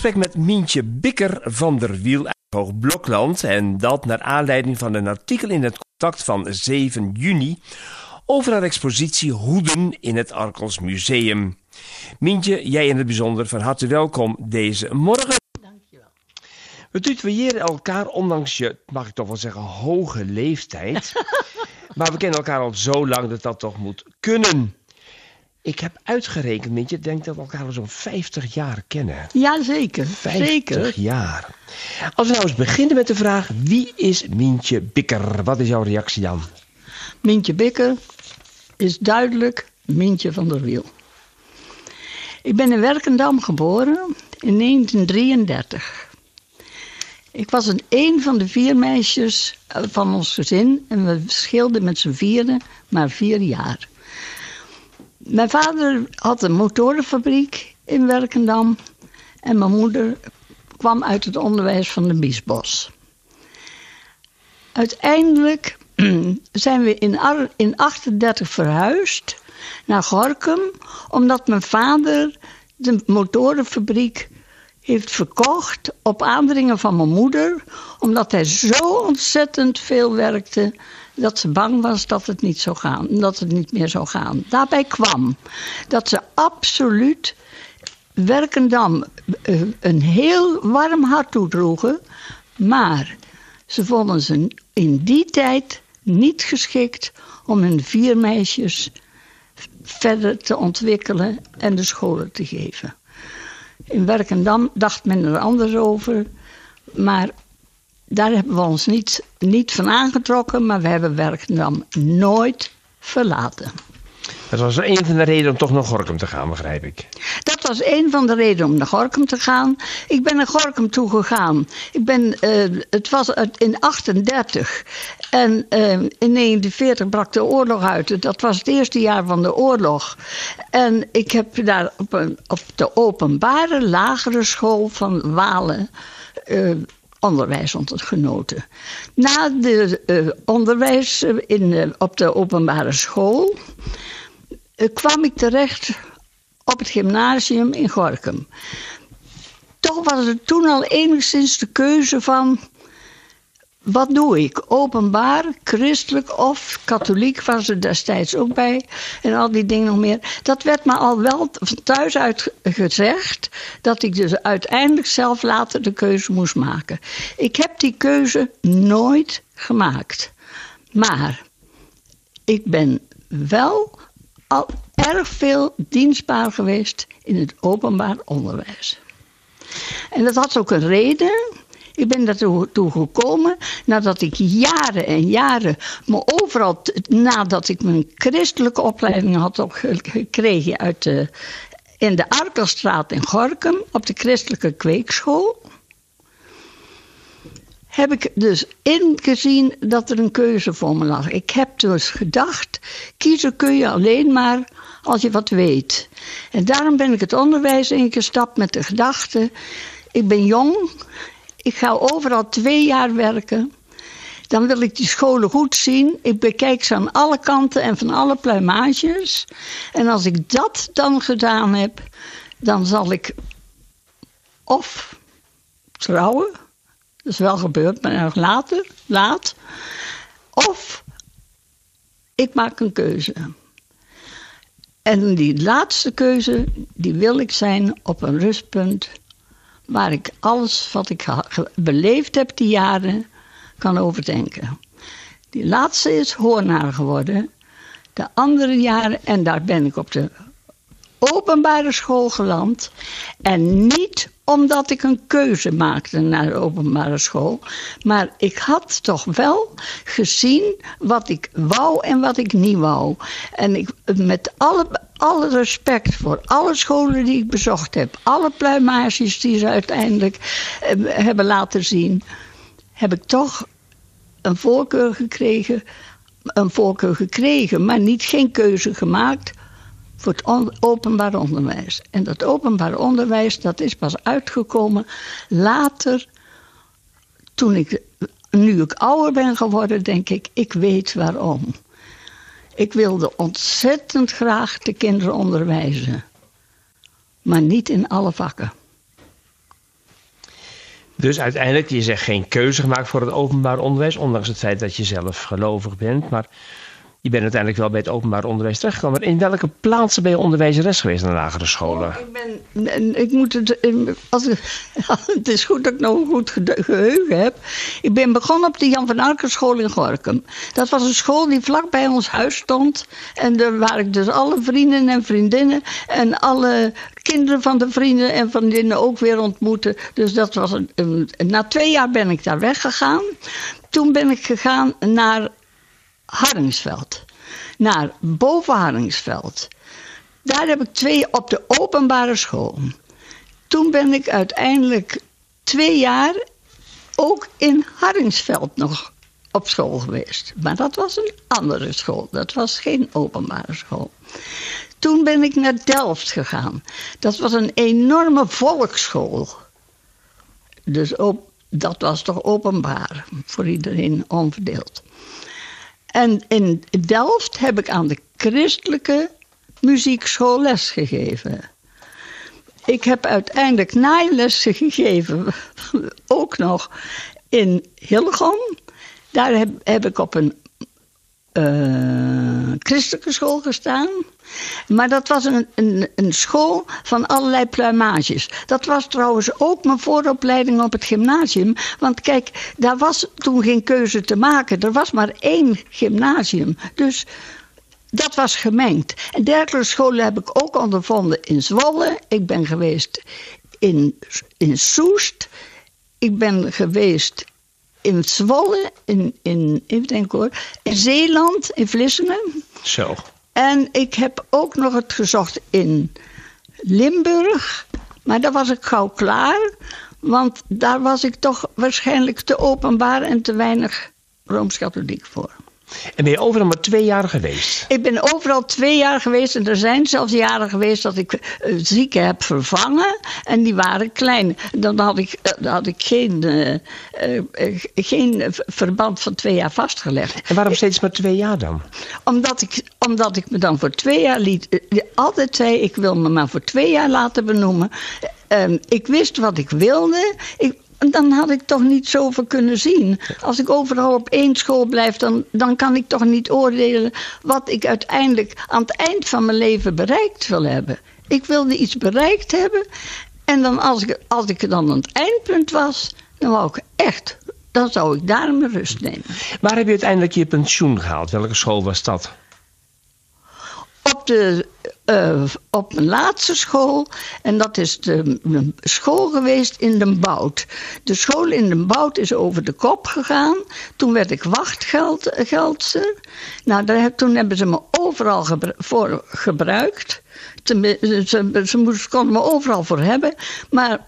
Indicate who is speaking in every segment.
Speaker 1: gesprek met Mientje Bikker van der Wiel uit Hoogblokland. En dat naar aanleiding van een artikel in het contact van 7 juni over haar expositie Hoeden in het Arkels Museum. Mientje, jij in het bijzonder van harte welkom deze morgen. Dankjewel. We tutoyeren elkaar, ondanks je, mag ik toch wel zeggen, hoge leeftijd. maar we kennen elkaar al zo lang dat dat toch moet kunnen. Ik heb uitgerekend, Mintje, ik denk dat we elkaar al zo'n 50 jaar kennen.
Speaker 2: Ja, zeker.
Speaker 1: 50
Speaker 2: zeker.
Speaker 1: jaar. Als we nou eens beginnen met de vraag, wie is Mientje Bikker? Wat is jouw reactie dan?
Speaker 2: Mientje Bikker is duidelijk Mientje van der Wiel. Ik ben in Werkendam geboren in 1933. Ik was een, een van de vier meisjes van ons gezin en we scheelden met z'n vieren maar vier jaar. Mijn vader had een motorenfabriek in Werkendam en mijn moeder kwam uit het onderwijs van de Biesbos. Uiteindelijk zijn we in 1938 verhuisd naar Gorkum, omdat mijn vader de motorenfabriek heeft verkocht op aandringen van mijn moeder, omdat hij zo ontzettend veel werkte dat ze bang was dat het niet zou gaan, dat het niet meer zou gaan. Daarbij kwam dat ze absoluut Werkendam eh, een heel warm hart toedroegen, maar ze vonden ze in die tijd niet geschikt om hun vier meisjes verder te ontwikkelen en de scholen te geven. In Werkendam dacht men er anders over, maar daar hebben we ons niet, niet van aangetrokken, maar we hebben Werkendam nooit verlaten.
Speaker 1: Dat was een van de redenen om toch naar Gorkum te gaan, begrijp ik.
Speaker 2: Dat was een van de redenen om naar Gorkum te gaan. Ik ben naar Gorkum toe gegaan. Ik ben, uh, het was in 38 en uh, in 1940 brak de oorlog uit. Dat was het eerste jaar van de oorlog. En ik heb daar op, een, op de openbare lagere school van Walen. Uh, onderwijs genoten. Na de uh, onderwijs in, op de openbare school kwam ik terecht op het gymnasium in Gorkum. Toch was er toen al enigszins de keuze van wat doe ik? Openbaar, christelijk of katholiek was er destijds ook bij. En al die dingen nog meer. Dat werd me al wel van thuis uit gezegd. Dat ik dus uiteindelijk zelf later de keuze moest maken. Ik heb die keuze nooit gemaakt. Maar ik ben wel al erg veel dienstbaar geweest in het openbaar onderwijs. En dat had ook een reden. Ik ben daartoe gekomen nadat ik jaren en jaren, maar overal nadat ik mijn christelijke opleiding had gekregen uit de, in de Arkelstraat in Gorkum op de christelijke kweekschool. Heb ik dus ingezien dat er een keuze voor me lag. Ik heb dus gedacht: kiezen kun je alleen maar als je wat weet. En daarom ben ik het onderwijs ingestapt met de gedachte: ik ben jong, ik ga overal twee jaar werken. Dan wil ik die scholen goed zien. Ik bekijk ze aan alle kanten en van alle pluimages. En als ik dat dan gedaan heb, dan zal ik of trouwen. Dat is wel gebeurd, maar nog later, laat. Of ik maak een keuze. En die laatste keuze, die wil ik zijn op een rustpunt waar ik alles wat ik beleefd heb die jaren kan overdenken. Die laatste is hoornaar geworden. De andere jaren, en daar ben ik op de openbare school geland. En niet omdat ik een keuze maakte naar de openbare school. Maar ik had toch wel gezien wat ik wou en wat ik niet wou. En ik, met alle, alle respect voor alle scholen die ik bezocht heb, alle pluimages die ze uiteindelijk eh, hebben laten zien, heb ik toch een voorkeur gekregen. Een voorkeur gekregen, maar niet geen keuze gemaakt voor het openbaar onderwijs. En dat openbaar onderwijs, dat is pas uitgekomen later, toen ik, nu ik ouder ben geworden, denk ik, ik weet waarom. Ik wilde ontzettend graag de kinderen onderwijzen, maar niet in alle vakken.
Speaker 1: Dus uiteindelijk, je zegt geen keuze gemaakt voor het openbaar onderwijs, ondanks het feit dat je zelf gelovig bent. Maar je bent uiteindelijk wel bij het openbaar onderwijs terechtgekomen. In welke plaatsen ben je onderwijzeres geweest aan de lagere scholen?
Speaker 2: Ik, ben, ik moet het. Als, het is goed dat ik nog een goed geheugen heb. Ik ben begonnen op de Jan van Arken school in Gorkum. Dat was een school die vlak bij ons huis stond. En daar waren ik dus alle vrienden en vriendinnen. En alle kinderen van de vrienden en vriendinnen ook weer ontmoeten. Dus dat was een, na twee jaar ben ik daar weggegaan. Toen ben ik gegaan naar Hardingsveld. Naar boven Hardingsveld. Daar heb ik twee op de openbare school. Toen ben ik uiteindelijk twee jaar ook in Hardingsveld nog op school geweest. Maar dat was een andere school. Dat was geen openbare school. Toen ben ik naar Delft gegaan. Dat was een enorme volksschool. Dus op, dat was toch openbaar voor iedereen onverdeeld. En in Delft heb ik aan de christelijke muziekschool les gegeven. Ik heb uiteindelijk naailessen gegeven, ook nog in Hillegom. Daar heb, heb ik op een uh, christelijke school gestaan. Maar dat was een, een, een, school van allerlei pluimages. Dat was trouwens ook mijn vooropleiding op het gymnasium. Want kijk, daar was toen geen keuze te maken. Er was maar één gymnasium. Dus dat was gemengd. En dergelijke scholen heb ik ook ondervonden in Zwolle. Ik ben geweest in, in Soest. Ik ben geweest in Zwolle, in, in, even denken hoor, in Zeeland, in Vlissingen.
Speaker 1: Zo.
Speaker 2: En ik heb ook nog het gezocht in Limburg, maar daar was ik gauw klaar. Want daar was ik toch waarschijnlijk te openbaar en te weinig rooms-katholiek voor.
Speaker 1: En ben je overal maar twee jaar geweest?
Speaker 2: Ik ben overal twee jaar geweest. En er zijn zelfs jaren geweest dat ik uh, zieken heb vervangen. En die waren klein. Dan had ik, uh, dan had ik geen, uh, geen verband van twee jaar vastgelegd.
Speaker 1: En waarom steeds maar twee jaar dan?
Speaker 2: Omdat ik, omdat ik me dan voor twee jaar liet. altijd zei: ik wil me maar voor twee jaar laten benoemen. Ehm, ik wist wat ik wilde. Ik, dan had ik toch niet zoveel kunnen zien. Als ik overal op één school blijf, dan, dan kan ik toch niet oordelen wat ik uiteindelijk aan het eind van mijn leven bereikt wil hebben. Ik wilde iets bereikt hebben. En dan als ik, als ik dan aan het eindpunt was, dan wou ik echt, dan zou ik daar mijn rust nemen.
Speaker 1: Waar heb je uiteindelijk je pensioen gehaald? Welke school was dat?
Speaker 2: Op de uh, op mijn laatste school. En dat is de, school geweest in Den Bout. De school in Den Bout is over de kop gegaan. Toen werd ik wachtgeldster. Nou, daar, toen hebben ze me overal voor gebruikt. Ze, ze, ze konden me overal voor hebben. Maar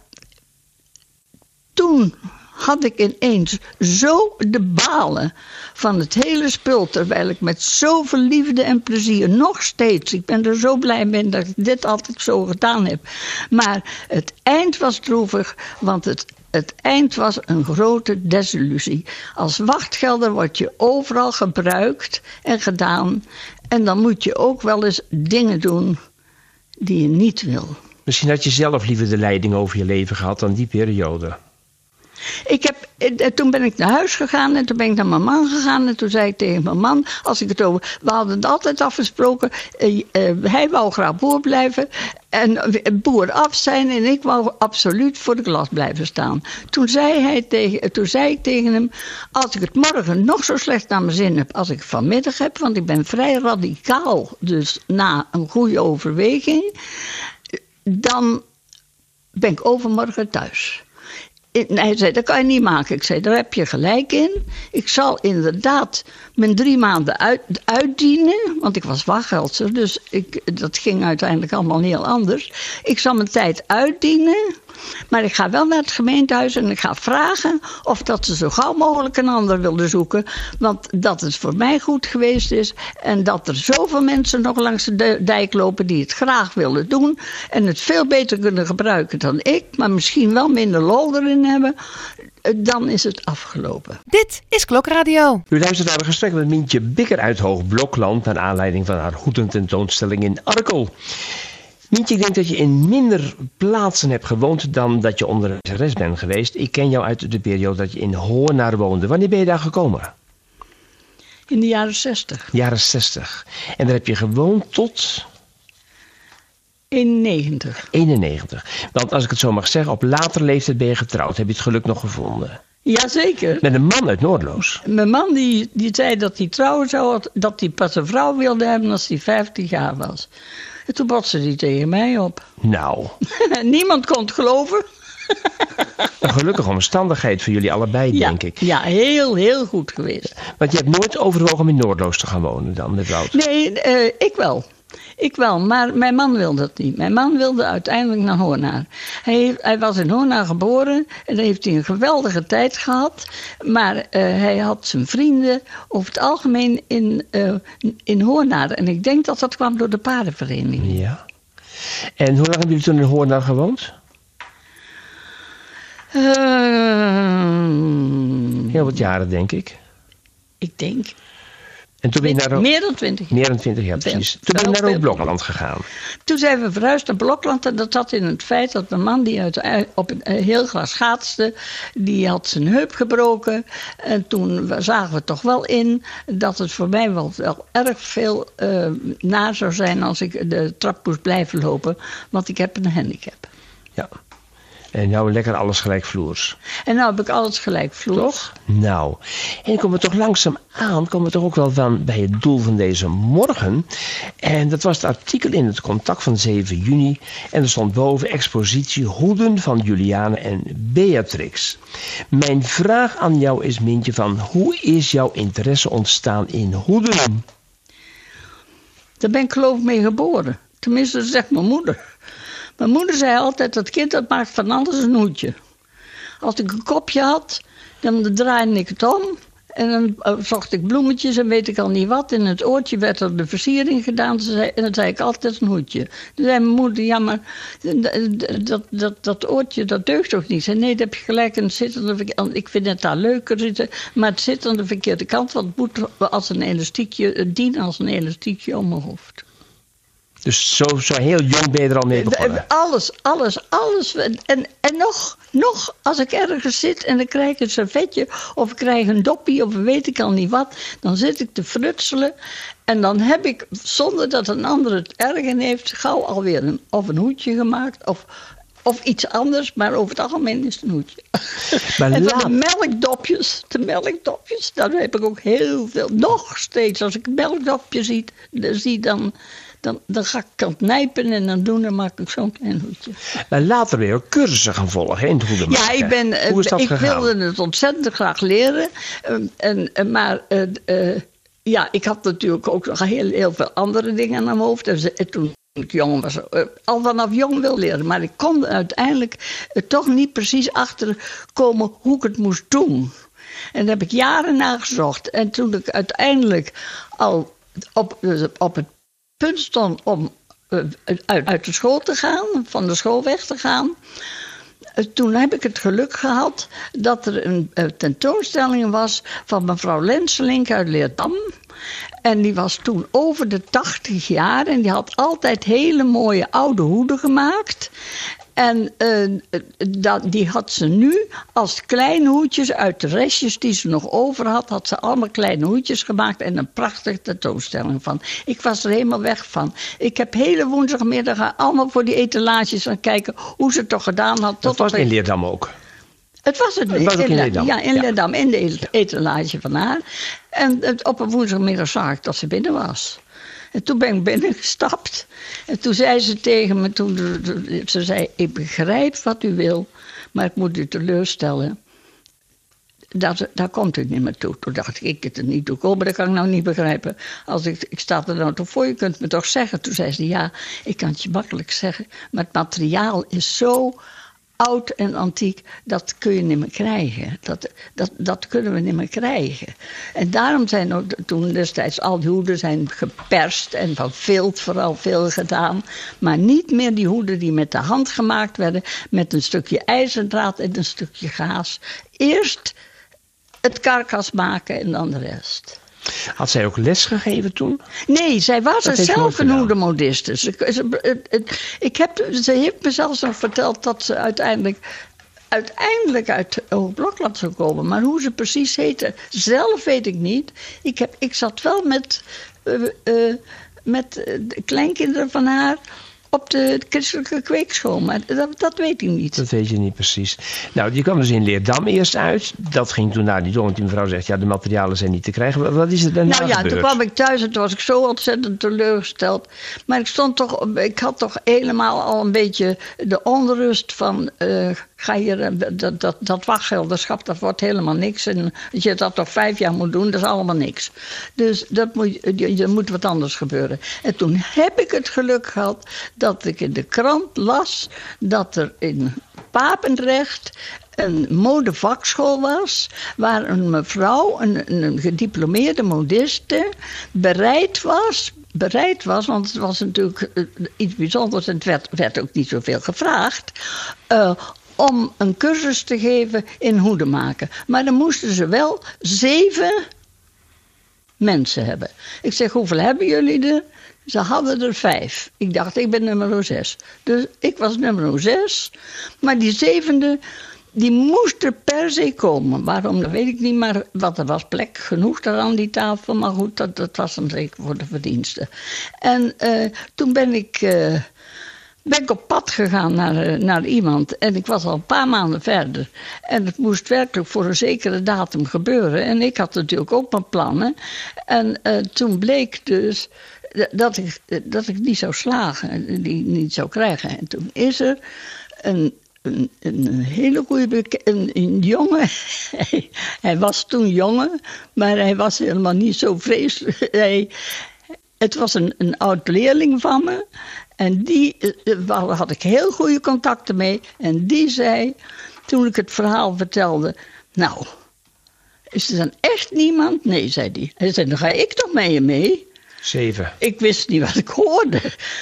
Speaker 2: toen had ik ineens zo de balen van het hele spul. Terwijl ik met zoveel liefde en plezier nog steeds. Ik ben er zo blij mee dat ik dit altijd zo gedaan heb. Maar het eind was droevig, want het het eind was een grote desillusie. Als wachtgelder word je overal gebruikt en gedaan. En dan moet je ook wel eens dingen doen die je niet wil.
Speaker 1: Misschien had je zelf liever de leiding over je leven gehad dan die periode.
Speaker 2: Ik heb, eh, toen ben ik naar huis gegaan en toen ben ik naar mijn man gegaan. En toen zei ik tegen mijn man, als ik het over... We hadden het altijd afgesproken. Uh, hij wou graag boer blijven en boer af zijn. En ik wou absoluut voor de klas blijven staan. Toen zei, hij tegen, toen zei ik tegen hem, als ik het morgen nog zo slecht naar mijn zin heb als ik vanmiddag heb... want ik ben vrij radicaal, dus na een goede overweging... dan ben ik overmorgen thuis hij zei, dat kan je niet maken. Ik zei, daar heb je gelijk in. Ik zal inderdaad mijn drie maanden uit, uitdienen. Want ik was wachtgeldster, dus ik, dat ging uiteindelijk allemaal heel anders. Ik zal mijn tijd uitdienen. Maar ik ga wel naar het gemeentehuis en ik ga vragen of dat ze zo gauw mogelijk een ander wilden zoeken. Want dat het voor mij goed geweest is. En dat er zoveel mensen nog langs de dijk lopen die het graag willen doen. En het veel beter kunnen gebruiken dan ik. Maar misschien wel minder lol erin hebben dan is het afgelopen.
Speaker 3: Dit is Klokradio.
Speaker 1: U luistert naar een gesprek met Mientje Bikker uit Hoog Blokland... naar aanleiding van haar tentoonstelling in Arkel. Mientje, ik denk dat je in minder plaatsen hebt gewoond dan dat je onderwijzeres bent geweest. Ik ken jou uit de periode dat je in Hoornaar woonde. Wanneer ben je daar gekomen?
Speaker 2: In de jaren 60.
Speaker 1: Jaren 60. En daar heb je gewoond tot
Speaker 2: 91.
Speaker 1: 91. Want als ik het zo mag zeggen, op latere leeftijd ben je getrouwd. Heb je het geluk nog gevonden?
Speaker 2: Jazeker.
Speaker 1: Met een man uit Noordloos.
Speaker 2: Mijn man die, die zei dat hij trouwen zou, dat hij pas een vrouw wilde hebben als hij 50 jaar was. En toen botste hij tegen mij op.
Speaker 1: Nou,
Speaker 2: Niemand kon het geloven.
Speaker 1: een gelukkige omstandigheid voor jullie allebei,
Speaker 2: Ja,
Speaker 1: denk ik.
Speaker 2: ja, heel, heel goed geweest.
Speaker 1: Want je hebt nooit overwogen om in Noordloos te gaan wonen dan, met Wout.
Speaker 2: Nee, eh, ik wel. Ik wel, maar mijn man wilde dat niet. Mijn man wilde uiteindelijk naar Hoornaar. Hij, hij was in Hoornaar geboren en daar heeft hij een geweldige tijd gehad. Maar eh, hij had zijn vrienden over het algemeen in, eh, in Hoornaar. En ik denk dat dat kwam door de paardenvereniging.
Speaker 1: Ja. En hoe lang hebben jullie toen in Hoornaar gewoond?
Speaker 2: Ehm,
Speaker 1: Heel wat jaren, denk ik.
Speaker 2: ik denk
Speaker 1: En toen ben je naar...
Speaker 2: meer dan twintig jaar.
Speaker 1: Meer dan 20 jaar, precies. Toen ben je naar. Blokland gegaan.
Speaker 2: Toen zijn we verhuisd naar Blokland en dat zat in het feit dat mijn man die uit, op een eh, heel gras schaatste, die had zijn heup gebroken. En toen zagen we toch wel in dat het voor mij wel, wel erg veel eh na zou zijn als ik de trap moest blijven lopen, want ik heb een handicap.
Speaker 1: Ja. En nou lekker alles gelijkvloers.
Speaker 2: En nou heb ik alles gelijk vloog.
Speaker 1: Nou, en komen we toch langzaam aan, komen we toch ook wel van bij het doel van deze morgen. En dat was het artikel in het contact van 7 juni. En er stond boven expositie Hoeden van Juliane en Beatrix. Mijn vraag aan jou is, Mintje, van hoe is jouw interesse ontstaan in hoeden?
Speaker 2: Daar ben ik geloof ik mee geboren. Tenminste, dat zegt mijn moeder. Mijn moeder zei altijd, dat kind dat maakt van alles een hoedje. Als ik een kopje had, dan draaide ik het om. En dan eh, zocht ik bloemetjes en weet ik al niet wat. In het oortje werd er de versiering gedaan. En dan zei ik altijd een hoedje. Toen zei mijn moeder, ja maar dat, dat, dat oortje dat deugt toch niet? Ze zei, nee, dat heb je gelijk. En zit ik vind het daar leuker zitten. Maar het zit aan de verkeerde kant. Want het moet als een elastiekje, het dienen als een elastiekje om mijn hoofd.
Speaker 1: Dus zo, zo heel jong ben je er al mee begonnen.
Speaker 2: Alles, alles, alles. En, en nog, nog, als ik ergens zit en ik krijg een servetje of ik krijg een doppie of weet ik al niet wat, dan zit ik te frutselen en dan heb ik, zonder dat een ander het erg in heeft, gauw alweer een, of een hoedje gemaakt of, of iets anders, maar over het algemeen is het een hoedje.
Speaker 1: Maar
Speaker 2: en
Speaker 1: laat-
Speaker 2: de melkdopjes, de melkdopjes, daar heb ik ook heel veel. Nog steeds, als ik een melkdopje zie, dan, zie dan, dan, dan ga ik het nijpen en dan doen, dan maak ik zo'n klein hoedje.
Speaker 1: Maar later ook cursussen gaan volgen hè, in het hoeden
Speaker 2: Ja, ik, ben, eh,
Speaker 1: Hoe is dat
Speaker 2: ik
Speaker 1: gegaan?
Speaker 2: wilde het ontzettend graag leren. Eh, en, eh, maar eh, ja, ik had natuurlijk ook nog heel, heel veel andere dingen aan mijn hoofd. En ze- en toen ik jong was, al vanaf jong wil leren. Maar ik kon uiteindelijk toch niet precies achterkomen hoe ik het moest doen. En daar heb ik jaren naar gezocht. En toen ik uiteindelijk al op, dus op het punt stond om eh, uit, uit de school te gaan, van de school weg te gaan. Eh, Toen heb ik het geluk gehad dat er een eh, tentoonstelling was van mevrouw Lenselink uit Leerdam. En die was toen over de 80 jaar en die had altijd hele mooie oude hoeden gemaakt. En eh, dat, die had ze nu als kleine hoedjes uit de restjes die ze nog over had, had ze allemaal kleine hoedjes gemaakt en een prachtige tentoonstelling van. Ik was er helemaal weg van. Ik heb hele woensdagmiddag allemaal voor die etalages gaan kijken hoe ze het toch gedaan had.
Speaker 1: Dat
Speaker 2: tot
Speaker 1: was in Leerdam ook.
Speaker 2: het was het
Speaker 1: Het was ook in Leerdam.
Speaker 2: Ja, in
Speaker 1: Ja.
Speaker 2: Leerdam, in de et- etalage van haar. En op een woensdagmiddag zag ik dat ze binnen was. En toen ben ik binnengestapt. En toen zei ze tegen me, toen, ze zei, ik begrijp wat u wil, maar ik moet u teleurstellen. Dat, daar komt u niet meer toe. Toen dacht ik, ik het er niet toe komen, dat kan ik nou niet begrijpen. Als ik, ik sta er nou toch voor, je kunt me toch zeggen. Toen zei ze, ja, ik kan het je makkelijk zeggen, maar het materiaal is zo oud en antiek, dat kun je niet meer krijgen. Dat, dat, dat kunnen we niet meer krijgen. En daarom zijn ook toen destijds al die hoeden zijn geperst en van vilt vooral veel gedaan. Maar niet meer die hoeden die met de hand gemaakt werden, met een stukje ijzerdraad en een stukje gaas. Eerst het karkas maken en dan de rest.
Speaker 1: Had zij ook les gegeven toen?
Speaker 2: Nee, zij was
Speaker 1: Dat
Speaker 2: zelf een hoedemodiste. Ze, ze, het- het- ik heb, ze heeft me zelfs nog verteld dat ze uiteindelijk, uiteindelijk uit Hoogblokland zou komen. Maar hoe ze precies heette, zelf weet ik niet. Ik, heb, ik zat wel met, eh, eh, met eh, de kleinkinderen van haar op de christelijke kweekschool. Maar dat, dat weet ik niet.
Speaker 1: Dat weet je niet precies. Nou, die kwam dus in Leerdam eerst uit. Dat ging toen naar die door, want die mevrouw zegt... ja, de materialen zijn niet te krijgen. Wat- is er daarna
Speaker 2: Nou ja,
Speaker 1: gebeurd?
Speaker 2: toen kwam ik thuis en toen was ik zo ontzettend teleurgesteld. Maar ik stond toch, ik had toch helemaal al een beetje de onrust van. eh, ga hier, eh, dat, dat, dat wachtgelderschap, dat wordt helemaal niks. En als je dat toch vijf jaar moet doen, dat is allemaal niks. Dus dat moet, er moet wat anders gebeuren. En toen heb ik het geluk gehad dat ik in de krant las dat er in Papendrecht een modevakschool was, waar een mevrouw, een, een gediplomeerde modiste, bereid was. Bereid was, want het was natuurlijk eh, iets bijzonders en het werd, werd ook niet zoveel gevraagd. eh, om een cursus te geven in hoeden maken. Maar dan moesten ze wel zeven mensen hebben. Ik zeg, hoeveel hebben jullie er? Ze hadden er vijf. Ik dacht, ik ben nummer zes. Dus ik was nummer zes. Maar die zevende, die moest er per se komen. Waarom, dat weet ik niet. Maar wat er was plek genoeg daar aan die tafel. Maar goed, dat, dat was dan zeker voor de verdiensten. En eh, toen ben ik... eh, ben ik op pad gegaan naar, eh, naar iemand. En ik was al een paar maanden verder. En het moest werkelijk voor een zekere datum gebeuren. En ik had natuurlijk ook mijn plannen. En toen bleek dus dat ik, eh, dat ik niet zou slagen. en Die niet zou krijgen. En toen is er een. Een, een hele goede een, jongen. Hij, was toen jongen, maar hij was helemaal niet zo vreselijk. Hij, het was een, een oud leerling van me. En die eh, eh, waar had ik heel goede contacten mee. En die zei, toen ik het verhaal vertelde... Nou, is er dan echt niemand? Nee, zei hij. Hij zei, dan ga ik toch met je mee?
Speaker 1: Zeven.
Speaker 2: Ik wist niet wat ik hoorde.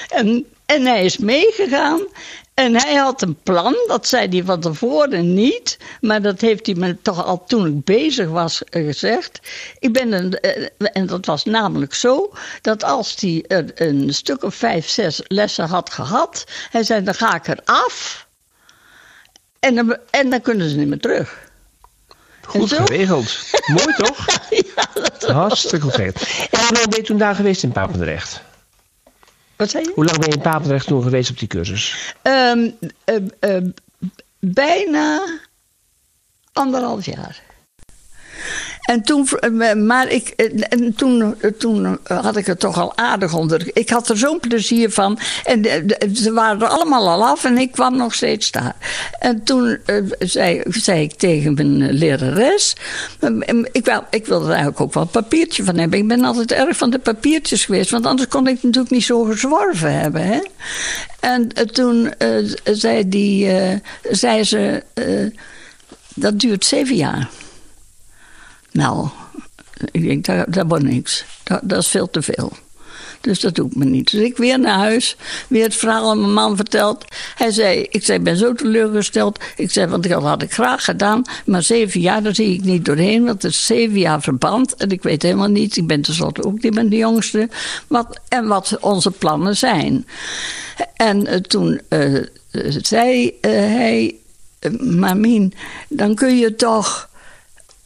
Speaker 2: En, en hij is meegegaan. En hij had een plan, dat zei hij van tevoren niet. Maar dat heeft hij me toch al toen ik bezig was eh, gezegd. Ik ben een, eh, en dat was namelijk zo, dat als hij er een stuk of vijf, zes lessen had gehad. Hij zei, dan ga ik er af. En dan, en dan kunnen ze niet meer terug.
Speaker 1: Goed
Speaker 2: En zo-
Speaker 1: geregeld. Mooi toch?
Speaker 2: ja, dat,
Speaker 1: Hartstikke goed geregeld. En hoe lang ben je toen daar geweest in Papendrecht?
Speaker 2: wat zei je?
Speaker 1: Hoe lang ben je in Papendrecht toen geweest op die cursus?
Speaker 2: Ehm, eh, eh, bijna anderhalf jaar. En toen, eh, maar ik, eh, en toen, eh, toen had ik het toch al aardig onder. Ik had er zo'n plezier van. En ze waren er allemaal al af en ik kwam nog steeds daar. En toen zei, zei ik tegen mijn lerares. Ik, wil, ik wilde er eigenlijk ook wel een papiertje van hebben. Ik ben altijd erg van de papiertjes geweest. Want anders kon ik het natuurlijk niet zo gezworven hebben. Hè? En toen zei, die, zei ze. dat duurt zeven jaar. Nou, ik denk, dat, dat wordt niks. Dat, dat is veel te veel. Dus dat doe ik me niet. Dus ik weer naar huis, weer het verhaal aan mijn man verteld. Hij zei, ik zei, ben zo teleurgesteld. Ik zei, want dat had ik graag gedaan. Maar zeven jaar, daar zie ik niet doorheen. Want het is zeven jaar verband. En ik weet helemaal niet, ik ben tenslotte ook niet meer de jongste. Wat, en wat onze plannen zijn. En eh, toen eh, eh, zei hij, Mamien, dan kun je toch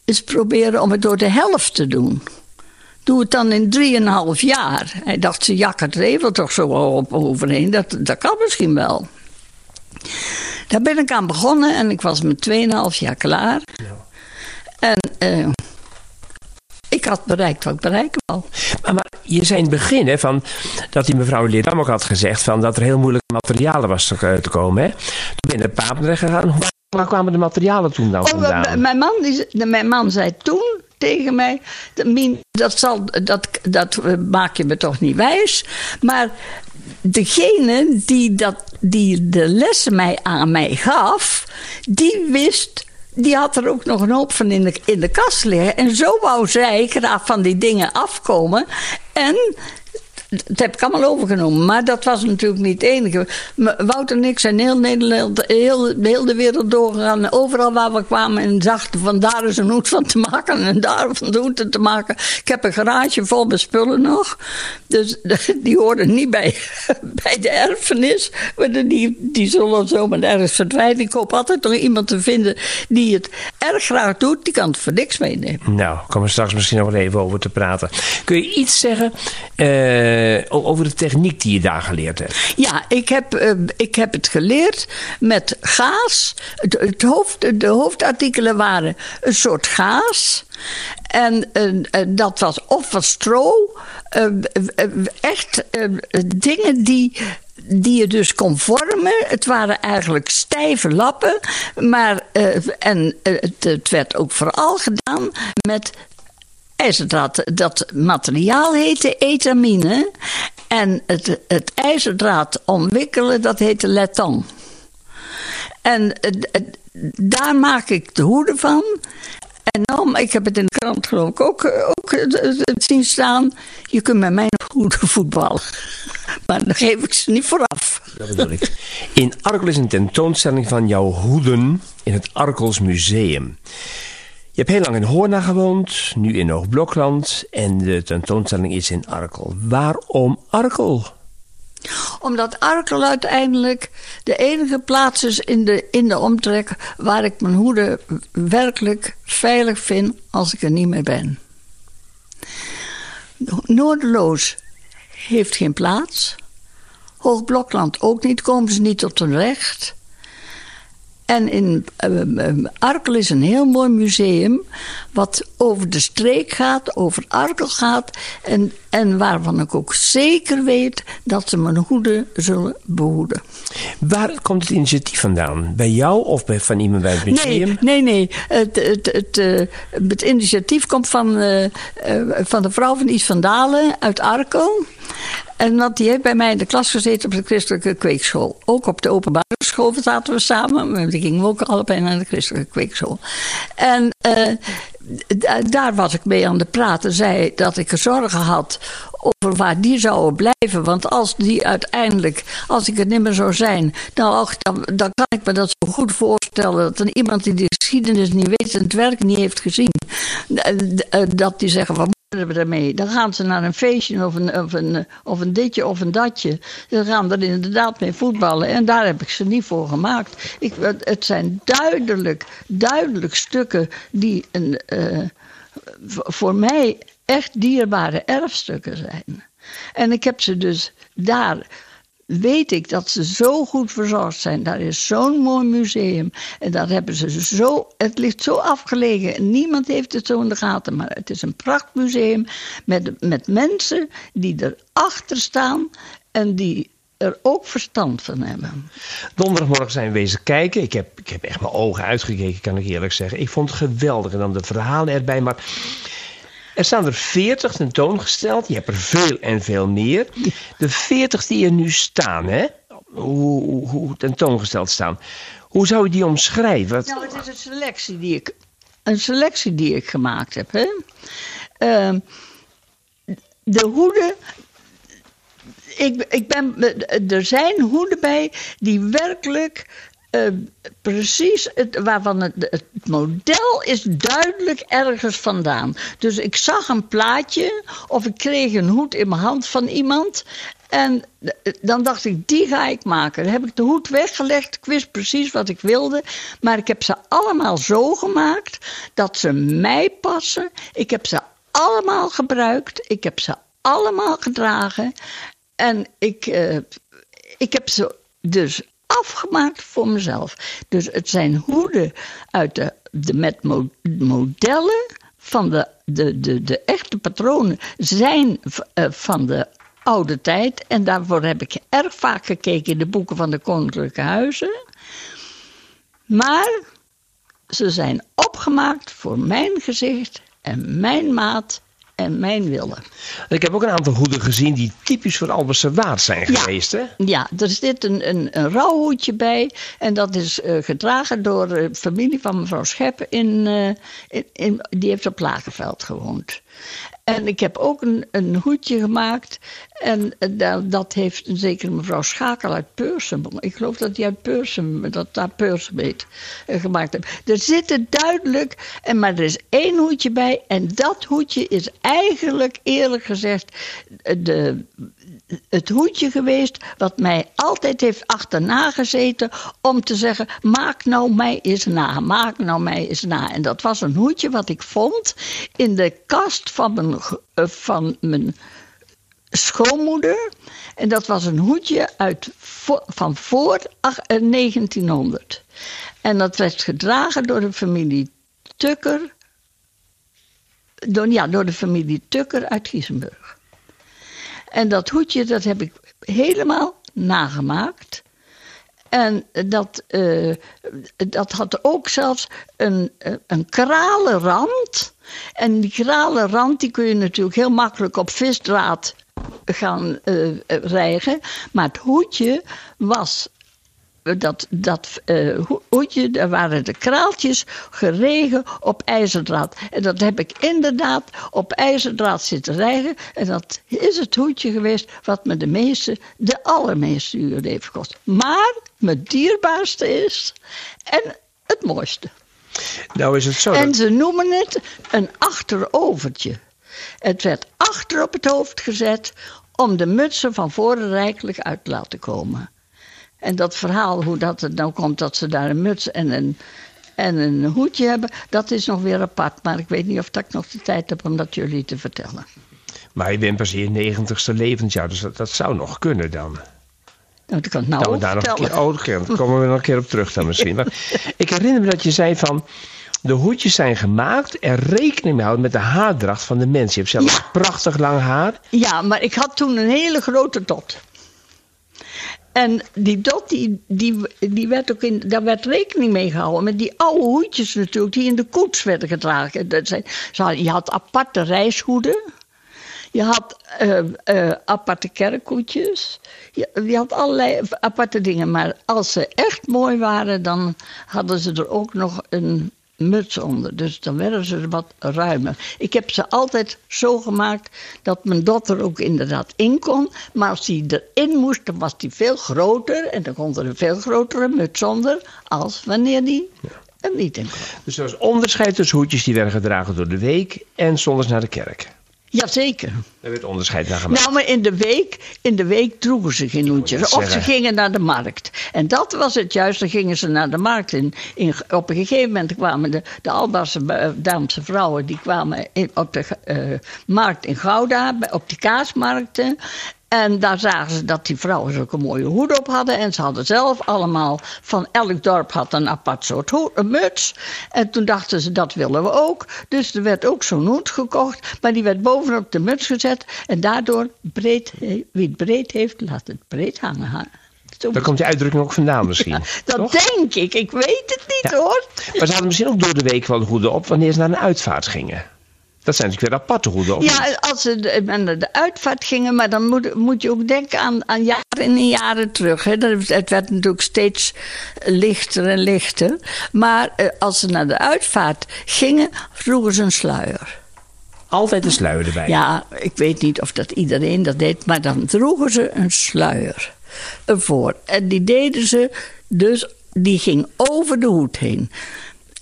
Speaker 2: eens proberen om het door de helft te doen. Doe het dan in drieënhalf jaar. Hij dacht, ze er even toch zo op overheen. Dat, dat kan misschien wel. Daar ben ik aan begonnen en ik was met 2,5 jaar klaar. En eh, ik had bereikt wat ik bereiken wou.
Speaker 1: Maar, maar je zei in het begin hè, van, dat die mevrouw Leerdam ook had gezegd van, dat er heel moeilijk materialen was te, te komen. Hè? Toen ben je naar Papendrecht gegaan. Waar kwamen de materialen toen dan
Speaker 2: Oh,
Speaker 1: vandaan?
Speaker 2: mijn, man, die, mijn man zei toen tegen mij: "De- Mien, dat, zal, dat, dat eh, maak je me toch niet wijs. Maar degene die, dat, die de lessen mij aan mij gaf, die wist. Die had er ook nog een hoop van in de, in de kast liggen. En zo wou zij graag van die dingen afkomen. En dat heb ik allemaal overgenomen. Maar dat was natuurlijk niet het enige. Wouter en ik zijn heel Nederland, heel, de wereld doorgegaan. Overal waar we kwamen en dachten van daar is een hoed van te maken en daar van hoed te maken. Ik heb een garage vol met spullen nog. Dus die horen niet bij, bij de erfenis. Maar die, die zullen zomaar ergens verdwijnen. Ik hoop altijd nog iemand te vinden die het erg graag doet. Die kan het voor niks meenemen.
Speaker 1: Nou, komen we straks misschien nog wel even over te praten. Kun je iets zeggen uh, over de techniek die je daar geleerd hebt?
Speaker 2: Ja, ik heb, uh, ik heb het geleerd met gaas. Het, het hoofd, de hoofdartikelen waren een soort gaas. En uh, dat was of van stro. echt dingen die die je dus kon vormen. Het waren eigenlijk stijve lappen. Maar, en het, werd ook vooral gedaan met ijzerdraad. Dat materiaal heette etamine. En het, het ijzerdraad omwikkelen, dat heette letan. En daar maak ik de hoeden van. En dan, ik heb het in de krant geloof ik ook, ook zien staan. Je kunt met mijn goede voetballen. Maar dan geef ik ze niet vooraf.
Speaker 1: Dat bedoel ik. In Arkel is een tentoonstelling van jouw hoeden in het Arkels Museum. Je hebt heel lang in Hoorna gewoond, nu in Hoogblokland en de tentoonstelling is in Arkel. Waarom Arkel?
Speaker 2: Omdat Arkel uiteindelijk de enige plaats is in de, in de omtrek waar ik mijn hoeden werkelijk veilig vind als ik er niet meer ben. Noorderloos heeft geen plaats. Hoogblokland ook niet, komen ze niet tot hun recht. En in uh, Arkel is een heel mooi museum. Wat over de streek gaat, over Arkel gaat. En, en waarvan ik ook zeker weet dat ze mijn hoeden zullen behoeden.
Speaker 1: Waar komt het initiatief vandaan? Bij jou of bij, van iemand bij het museum?
Speaker 2: Nee, nee. nee. Het, het, het, het, het initiatief komt van, uh, van de vrouw van Iets van Dalen uit Arkel. En want die heeft bij mij in de klas gezeten op de christelijke kweekschool. Ook op de openbare school zaten we samen. Gingen we ook allebei naar de christelijke kweekschool. En uh, daar was ik mee aan de praten. Zei dat ik zorgen had over waar die zouden blijven. Want als die uiteindelijk, als ik er niet meer zou zijn, dan, dan, dan kan ik me dat zo goed voorstellen. Dat er iemand die de geschiedenis niet weet en het werk niet heeft gezien, eh, dat die zeggen van we ermee? Dan gaan ze naar een feestje of een, of, een, of een ditje of een datje. Ze gaan er inderdaad mee voetballen. En daar heb ik ze niet voor gemaakt. Ik, het zijn duidelijk, duidelijk stukken die een, uh, voor mij echt dierbare erfstukken zijn. En ik heb ze dus daar weet ik dat ze zo goed verzorgd zijn. Daar is zo'n mooi museum. En dat hebben ze zo. Het ligt zo afgelegen. Niemand heeft het zo in de gaten. Maar het is een prachtmuseum met, met mensen die erachter staan en die er ook verstand van hebben.
Speaker 1: Donderdagmorgen zijn we wezen kijken. Ik heb, ik heb echt mijn ogen uitgekeken, kan ik eerlijk zeggen. Ik vond het geweldig. En dan de verhalen erbij. Maar er staan er 40 tentoongesteld. Je hebt er veel en veel meer. De 40 die er nu staan, hè? Hoe, hoe, tentoongesteld staan. Hoe zou je die omschrijven?
Speaker 2: Nou, het is een selectie die ik, een selectie die ik gemaakt heb. Hè? Uh, de hoeden. Ik, ik ben, er zijn hoeden bij die werkelijk uh, precies waarvan het, het, model is duidelijk ergens vandaan. Dus ik zag een plaatje of ik kreeg een hoed in mijn hand van iemand. En dan dacht ik, die ga ik maken. Dan heb ik de hoed weggelegd. Ik wist precies wat ik wilde. Maar ik heb ze allemaal zo gemaakt dat ze mij passen. Ik heb ze allemaal gebruikt. Ik heb ze allemaal gedragen. En ik, uh, ik heb ze dus afgemaakt voor mezelf. Dus het zijn hoeden uit de, de met modellen van de, de, de, de echte patronen zijn uh, van de oude tijd. En daarvoor heb ik erg vaak gekeken in de boeken van de koninklijke huizen. Maar ze zijn opgemaakt voor mijn gezicht en mijn maat en mijn willen.
Speaker 1: Ik heb ook een aantal hoeden gezien die typisch voor Alberse Waard zijn geweest. Hè?
Speaker 2: Ja, er zit een, een, een rouwhoedje bij. En dat is uh, gedragen door de familie van mevrouw Schep. In, uh, in, in, die heeft op Lagerveld gewoond. En ik heb ook een, een hoedje gemaakt. En uh, dat heeft een zekere mevrouw Schakel uit Peursum. Ik geloof dat die uit Peursum, dat daar Peursum heet, uh, gemaakt heeft. Er zitten duidelijk, en maar er is één hoedje bij. En dat hoedje is eigenlijk, eerlijk gezegd, de, het hoedje geweest wat mij altijd heeft achterna gezeten om te zeggen: maak nou mij eens na, maak nou mij eens na. En dat was een hoedje wat ik vond in de kast van mijn, uh, van mijn schoonmoeder. En dat was een hoedje uit, van voor 1900. En dat werd gedragen door de familie Tukker. Door, ja, door de familie Tukker uit Giesenburg. En dat hoedje, dat heb ik helemaal nagemaakt. En dat, uh, dat had ook zelfs een, een kralen rand. En die kralen rand die kun je natuurlijk heel makkelijk op visdraad gaan uh, rijgen. Maar het hoedje was dat, dat uh, hoedje, daar waren de kraaltjes geregen op ijzerdraad. En dat heb ik inderdaad op ijzerdraad zitten rijgen. En dat is het hoedje geweest wat me de meeste, de allermeeste uren heeft gekost. Maar mijn dierbaarste is en het mooiste.
Speaker 1: Nou is het zo.
Speaker 2: En ze noemen het een achterovertje. Het werd achter op het hoofd gezet om de mutsen van voren rijkelijk uit te laten komen. En dat verhaal, hoe dat het nou komt dat ze daar een muts en een, en een hoedje hebben, dat is nog weer apart. Maar ik weet niet of ik nog de tijd heb om dat jullie te vertellen.
Speaker 1: Maar je bent pas in je negentigste levensjaar, dus dat, dat zou nog kunnen dan.
Speaker 2: Nou, dat kan ik nou
Speaker 1: daar nog een keer, oh, daar komen we nog een keer op terug dan misschien. Maar ik herinner me dat je zei van, de hoedjes zijn gemaakt en rekening mee houden met de haardracht van de mensen. Je hebt zelf ja. prachtig lang haar.
Speaker 2: Ja, maar ik had toen een hele grote tot. En die dot, die, die, die werd ook in, daar werd rekening mee gehouden met die oude hoedjes natuurlijk, die in de koets werden gedragen. Dat zijn, je had aparte reishoeden. Je had uh, uh, aparte kerkhoedjes. Je, je, had allerlei aparte dingen. Maar als ze echt mooi waren, dan hadden ze er ook nog een muts onder. Dus dan werden ze wat ruimer. Ik heb ze altijd zo gemaakt dat mijn dochter ook inderdaad in kon. Maar als die erin moest, dan was die veel groter. En dan kon er een veel grotere muts onder. Als wanneer die er niet in kon.
Speaker 1: Dus er was onderscheid tussen hoedjes die werden gedragen door de week en zondags naar de kerk.
Speaker 2: Jazeker.
Speaker 1: Daar werd onderscheid naar gemaakt.
Speaker 2: Nou, maar in de week, in de week droegen ze geen hoedjes. Of ze gingen naar de markt. En dat was het juist, dan gingen ze naar de markt. In, in, op een gegeven moment kwamen de, de Albaarse Daamse vrouwen... die kwamen in, op de uh, markt in Gouda, op die kaasmarkten... En daar zagen ze dat die vrouwen zulke mooie hoeden op hadden. En ze hadden zelf allemaal, van elk dorp had een apart soort hoed, een muts. En toen dachten ze, dat willen we ook. Dus er werd ook zo'n hoed gekocht. Maar die werd bovenop de muts gezet. En daardoor, breed, wie het breed heeft, laat het breed hangen.
Speaker 1: Zo Daar komt die uitdrukking ook vandaan misschien. Ja,
Speaker 2: dat toch? denk ik. Ik weet het niet ja. hoor.
Speaker 1: Maar ze hadden misschien ook door de week wel hoeden op wanneer ze naar een uitvaart gingen. Dat zijn natuurlijk weer aparte hoeden.
Speaker 2: Ja, als ze naar de uitvaart gingen, maar dan moet, moet je ook denken aan, aan jaren en jaren terug. Hè. Het werd natuurlijk steeds lichter en lichter. Maar eh, als ze naar de uitvaart gingen, vroegen ze een sluier.
Speaker 1: Altijd een sluier erbij?
Speaker 2: Ja, ik weet niet of dat iedereen dat deed, maar dan droegen ze een sluier ervoor. En die deden ze dus, die ging over de hoed heen.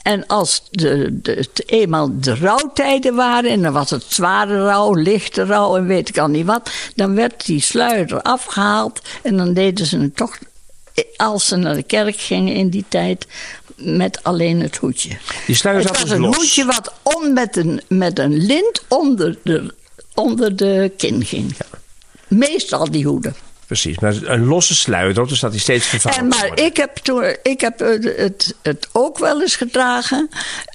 Speaker 2: En als de, de, eenmaal de rouwtijden waren, en dan was het zware rouw, lichte rouw en weet ik al niet wat, dan werd die sluier eraf gehaald en dan deden ze het toch, als ze naar de kerk gingen in die tijd, met alleen het hoedje.
Speaker 1: Die sluier
Speaker 2: het was een los. hoedje wat om met een, met een lint onder de, onder de kin ging. Ja. Meestal die hoeden.
Speaker 1: Precies, maar een losse sluier, dus dat hij steeds vervangen
Speaker 2: en Maar ik heb, toen, ik heb het, het ook wel eens gedragen.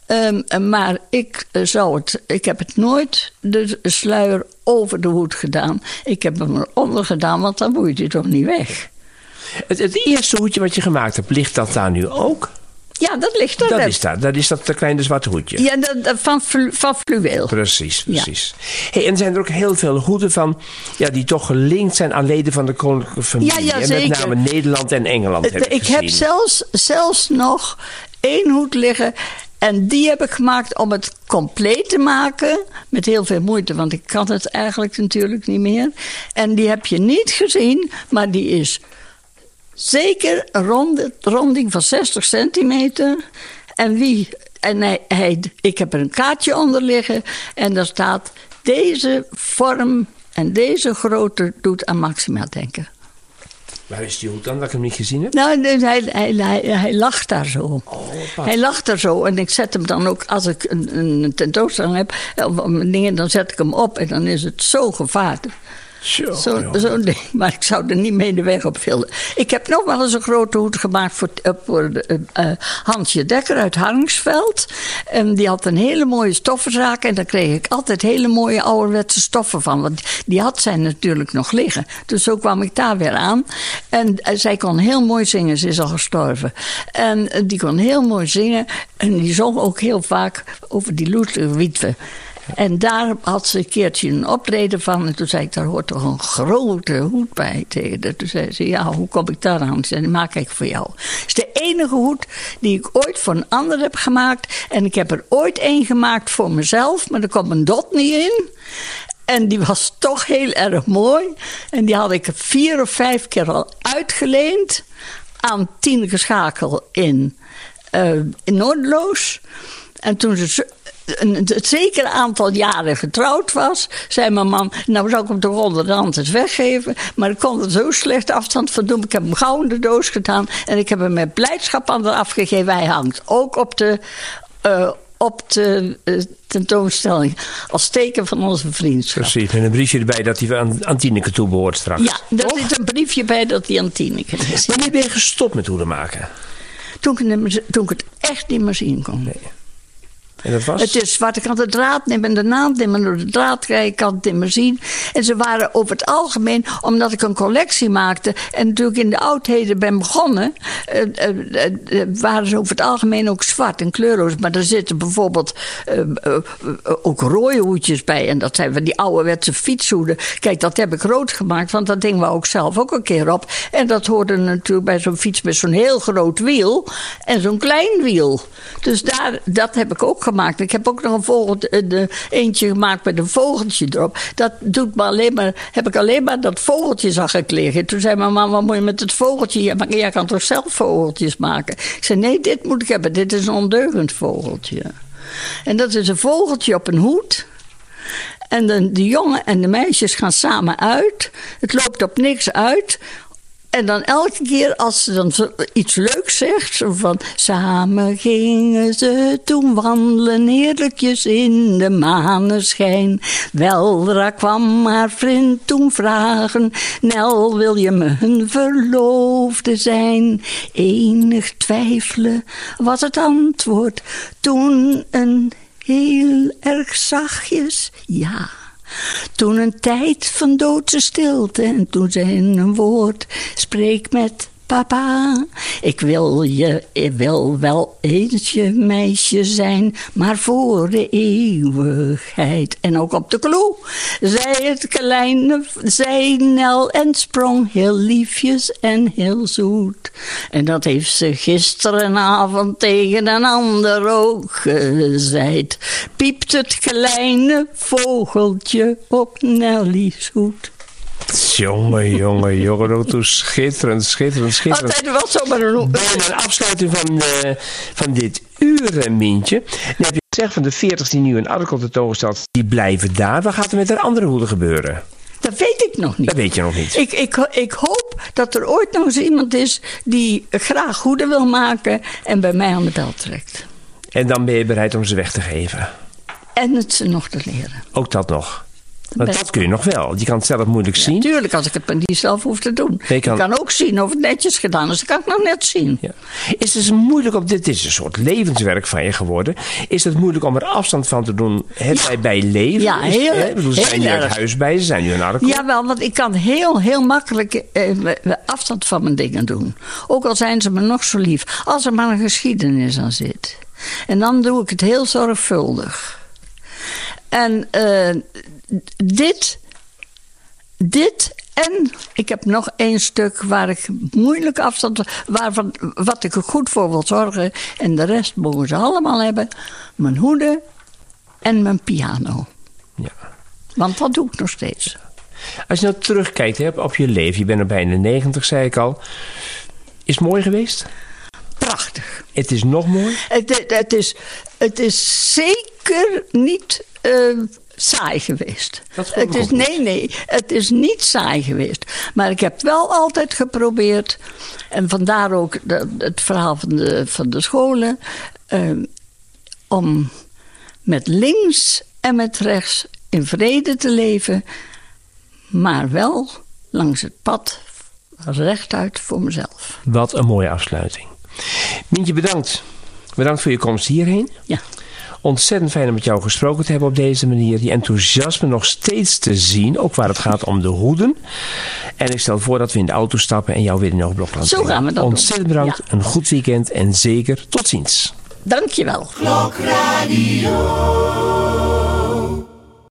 Speaker 2: Um, maar ik, zou het, ik heb het nooit de sluier over de hoed gedaan. Ik heb hem eronder gedaan, want dan moet je toch niet weg.
Speaker 1: Het, het eerste hoedje wat je gemaakt hebt, ligt dat daar nu ook?
Speaker 2: Ja, dat ligt er.
Speaker 1: Dat is dat. Dat is dat kleine zwarte hoedje.
Speaker 2: Ja, dat, van, van fluweel.
Speaker 1: Precies, precies. Ja. Hey, en zijn er ook heel veel hoeden van, ja, die toch gelinkt zijn aan leden van de koninklijke familie.
Speaker 2: Ja, ja, zeker.
Speaker 1: Met name Nederland en Engeland. Heb ik
Speaker 2: ik heb zelfs, zelfs nog één hoed liggen. En die heb ik gemaakt om het compleet te maken. Met heel veel moeite, want ik kan het eigenlijk natuurlijk niet meer. En die heb je niet gezien, maar die is zeker een rond, ronding van 60 centimeter. En wie. En hij, hij, ik heb er een kaartje onder liggen. En daar staat: deze vorm en deze grootte doet aan Maxima denken.
Speaker 1: Waar is die hoed dan, dat ik hem niet gezien heb?
Speaker 2: Nou, hij, hij, hij, hij lacht daar zo.
Speaker 1: Oh,
Speaker 2: hij lacht daar zo. En ik zet hem dan ook, als ik een, een tentoonstelling heb, of dingen, dan zet ik hem op. En dan is het zo gevaarlijk.
Speaker 1: Zo,
Speaker 2: Zo, zo ding, maar ik zou er niet mee de weg op filmen. Ik heb nog wel eens een grote hoed gemaakt voor, eh, voor de, eh, eh, Hansje Dekker uit Harningsveld. En die had een hele mooie stoffenzaak. En daar kreeg ik altijd hele mooie ouderwetse stoffen van. Want die had zij natuurlijk nog liggen. Dus zo kwam ik daar weer aan. En zij kon heel mooi zingen. Ze is al gestorven. En die kon heel mooi zingen. En die zong ook heel vaak over die Loeter Wietwe. En daar had ze een keertje een optreden van. En toen zei ik, daar hoort toch een grote hoed bij tegen. Toen zei ze, ja, hoe kom ik daar aan? Ik zei, die maak ik voor jou. Het is de enige hoed die ik ooit voor een ander heb gemaakt. En ik heb er ooit één gemaakt voor mezelf. Maar er kwam een dot niet in. En die was toch heel erg mooi. En die had ik vier of vijf keer al uitgeleend. Aan Tineke Schakel in, eh in Noordloos. En toen ze een, het zeker aantal jaren getrouwd was, zei mijn man: Nou, zou ik hem toch onder de hand eens weggeven. Maar ik kon er zo slecht afstand van doen. Ik heb hem gauw in de doos gedaan. En ik heb hem met blijdschap aan haar afgegeven. Hij hangt ook op de. eh, op de eh, tentoonstelling als teken van onze vriendschap.
Speaker 1: Precies, met een briefje erbij dat hij aan, aan Tineke toe behoort straks.
Speaker 2: Ja, daar zit een briefje bij dat hij aan Tineke is.
Speaker 1: Wanneer ben je gestopt met hoeden maken?
Speaker 2: Toen ik, het toen ik het echt niet meer zien kon. Het is zwart. Ik kan de draad nemen en de naald nemen door de draad krijgen. Niet meer zien. En ze waren over het algemeen, omdat ik een collectie maakte. En natuurlijk in de oudheden ben begonnen. eh, eh, eh, waren ze over het algemeen ook zwart en kleurloos. Maar er zitten bijvoorbeeld ook rode hoedjes bij. En dat zijn van die ouderwetse fietshoeden. Kijk, dat heb ik rood gemaakt. Want dat ding wou ik zelf ook een keer op. En dat hoorde natuurlijk bij zo'n fiets met zo'n heel groot wiel. En zo'n klein wiel. Dus daar, dat heb ik ook gemaakt. Ik heb ook nog een vogel, eh, eentje gemaakt met een vogeltje erop. Dat doet me alleen maar, heb ik alleen maar dat vogeltje zag ik liggen. Toen zei mijn mama, wat moet je met het vogeltje? Ja, maar jij kan toch zelf vogeltjes maken? Ik zei, nee, dit moet ik hebben. Dit is een ondeugend vogeltje. En dat is een vogeltje op een hoed. En de, de jongen en de meisjes gaan samen uit. Het loopt op niks uit. En dan elke keer als ze dan iets leuks zegt, van samen gingen ze toen wandelen heerlijkjes in de maneschijn. Weldra kwam haar vriend toen vragen, Nel wil je mijn verloofde zijn? Enig twijfelen was het antwoord, toen een heel erg zachtjes ja. Toen een tijd van doodse stilte en toen zei een woord: spreek met papa. Ik wil je, ik wil wel eens je meisje zijn, maar voor de eeuwigheid. En ook op de kloe zei het kleine, zei Nel en sprong heel liefjes en heel zoet. En dat heeft ze gisterenavond tegen een ander ook gezeid. Piept het kleine vogeltje op Nelly's hoed.
Speaker 1: Jongen, jongen, jongen. ook schitterend, schitterend, schitterend.
Speaker 2: Altijd wel zomaar een
Speaker 1: Bijna een afsluiting van, eh, van dit uur, eh, Mintje. Dan heb je gezegd van de 40 die nu in Arkel tentoongesteld, die blijven daar. Wat gaat er met de andere hoeden gebeuren?
Speaker 2: Dat weet ik nog niet.
Speaker 1: Dat weet je nog niet.
Speaker 2: Ik, ik, ik hoop dat er ooit nog eens iemand is die graag hoeden wil maken en bij mij aan de bel trekt.
Speaker 1: En dan ben je bereid om ze weg te geven.
Speaker 2: En het ze nog te leren.
Speaker 1: Ook dat nog. Want dat kun je nog wel. Je kan het zelf moeilijk zien.
Speaker 2: Natuurlijk, als ik het niet zelf hoef te doen.
Speaker 1: Je
Speaker 2: Ik
Speaker 1: kan-
Speaker 2: kan ook zien of het netjes gedaan is. Dat kan ik nog net zien.
Speaker 1: Ja. Is het moeilijk om dit, dit is een soort levenswerk van je geworden. Is het moeilijk om er afstand van te doen? Het bij, bij leven?
Speaker 2: Ja,
Speaker 1: Is-
Speaker 2: heel-
Speaker 1: hè? Ik bedoel,
Speaker 2: heel
Speaker 1: zijn uit
Speaker 2: erg.
Speaker 1: huis bij, ze zijn nu in Arkel.
Speaker 2: Jawel, want ik kan heel, heel makkelijk eh, afstand van mijn dingen doen. Ook al zijn ze me nog zo lief. Als er maar een geschiedenis aan zit. En dan doe ik het heel zorgvuldig. En eh, dit, dit En ik heb nog één stuk waar ik moeilijk afstand, waarvan, wat ik er goed voor wil zorgen. En de rest mogen ze allemaal hebben. Mijn hoeden en mijn piano.
Speaker 1: Ja.
Speaker 2: Want dat doe ik nog steeds.
Speaker 1: Als je nou terugkijkt hè, op je leven, je bent er bijna 90, zei ik al. Is het mooi geweest?
Speaker 2: Prachtig.
Speaker 1: Het is nog mooi?
Speaker 2: Het, het, het is, het is zeker niet eh, saai geweest.
Speaker 1: Dat
Speaker 2: het is, nee, nee, het is niet saai geweest. Maar ik heb wel altijd geprobeerd, en vandaar ook de- het verhaal van de, van de scholen, eh, om met links en met rechts in vrede te leven, maar wel langs het pad rechtuit voor mezelf.
Speaker 1: Wat een mooie afsluiting. Mientje, bedankt. Bedankt voor je komst hierheen.
Speaker 2: Ja.
Speaker 1: Ontzettend fijn om met jou gesproken te hebben op deze manier. Die enthousiasme nog steeds te zien, ook waar het gaat om de hoeden. En ik stel voor dat we in de auto stappen en jou weer in Hoogblokland
Speaker 2: Zo
Speaker 1: brengen.
Speaker 2: gaan we dat doen.
Speaker 1: Ontzettend bedankt, een goed weekend en zeker tot ziens.
Speaker 2: Dankjewel.
Speaker 4: Klokradio.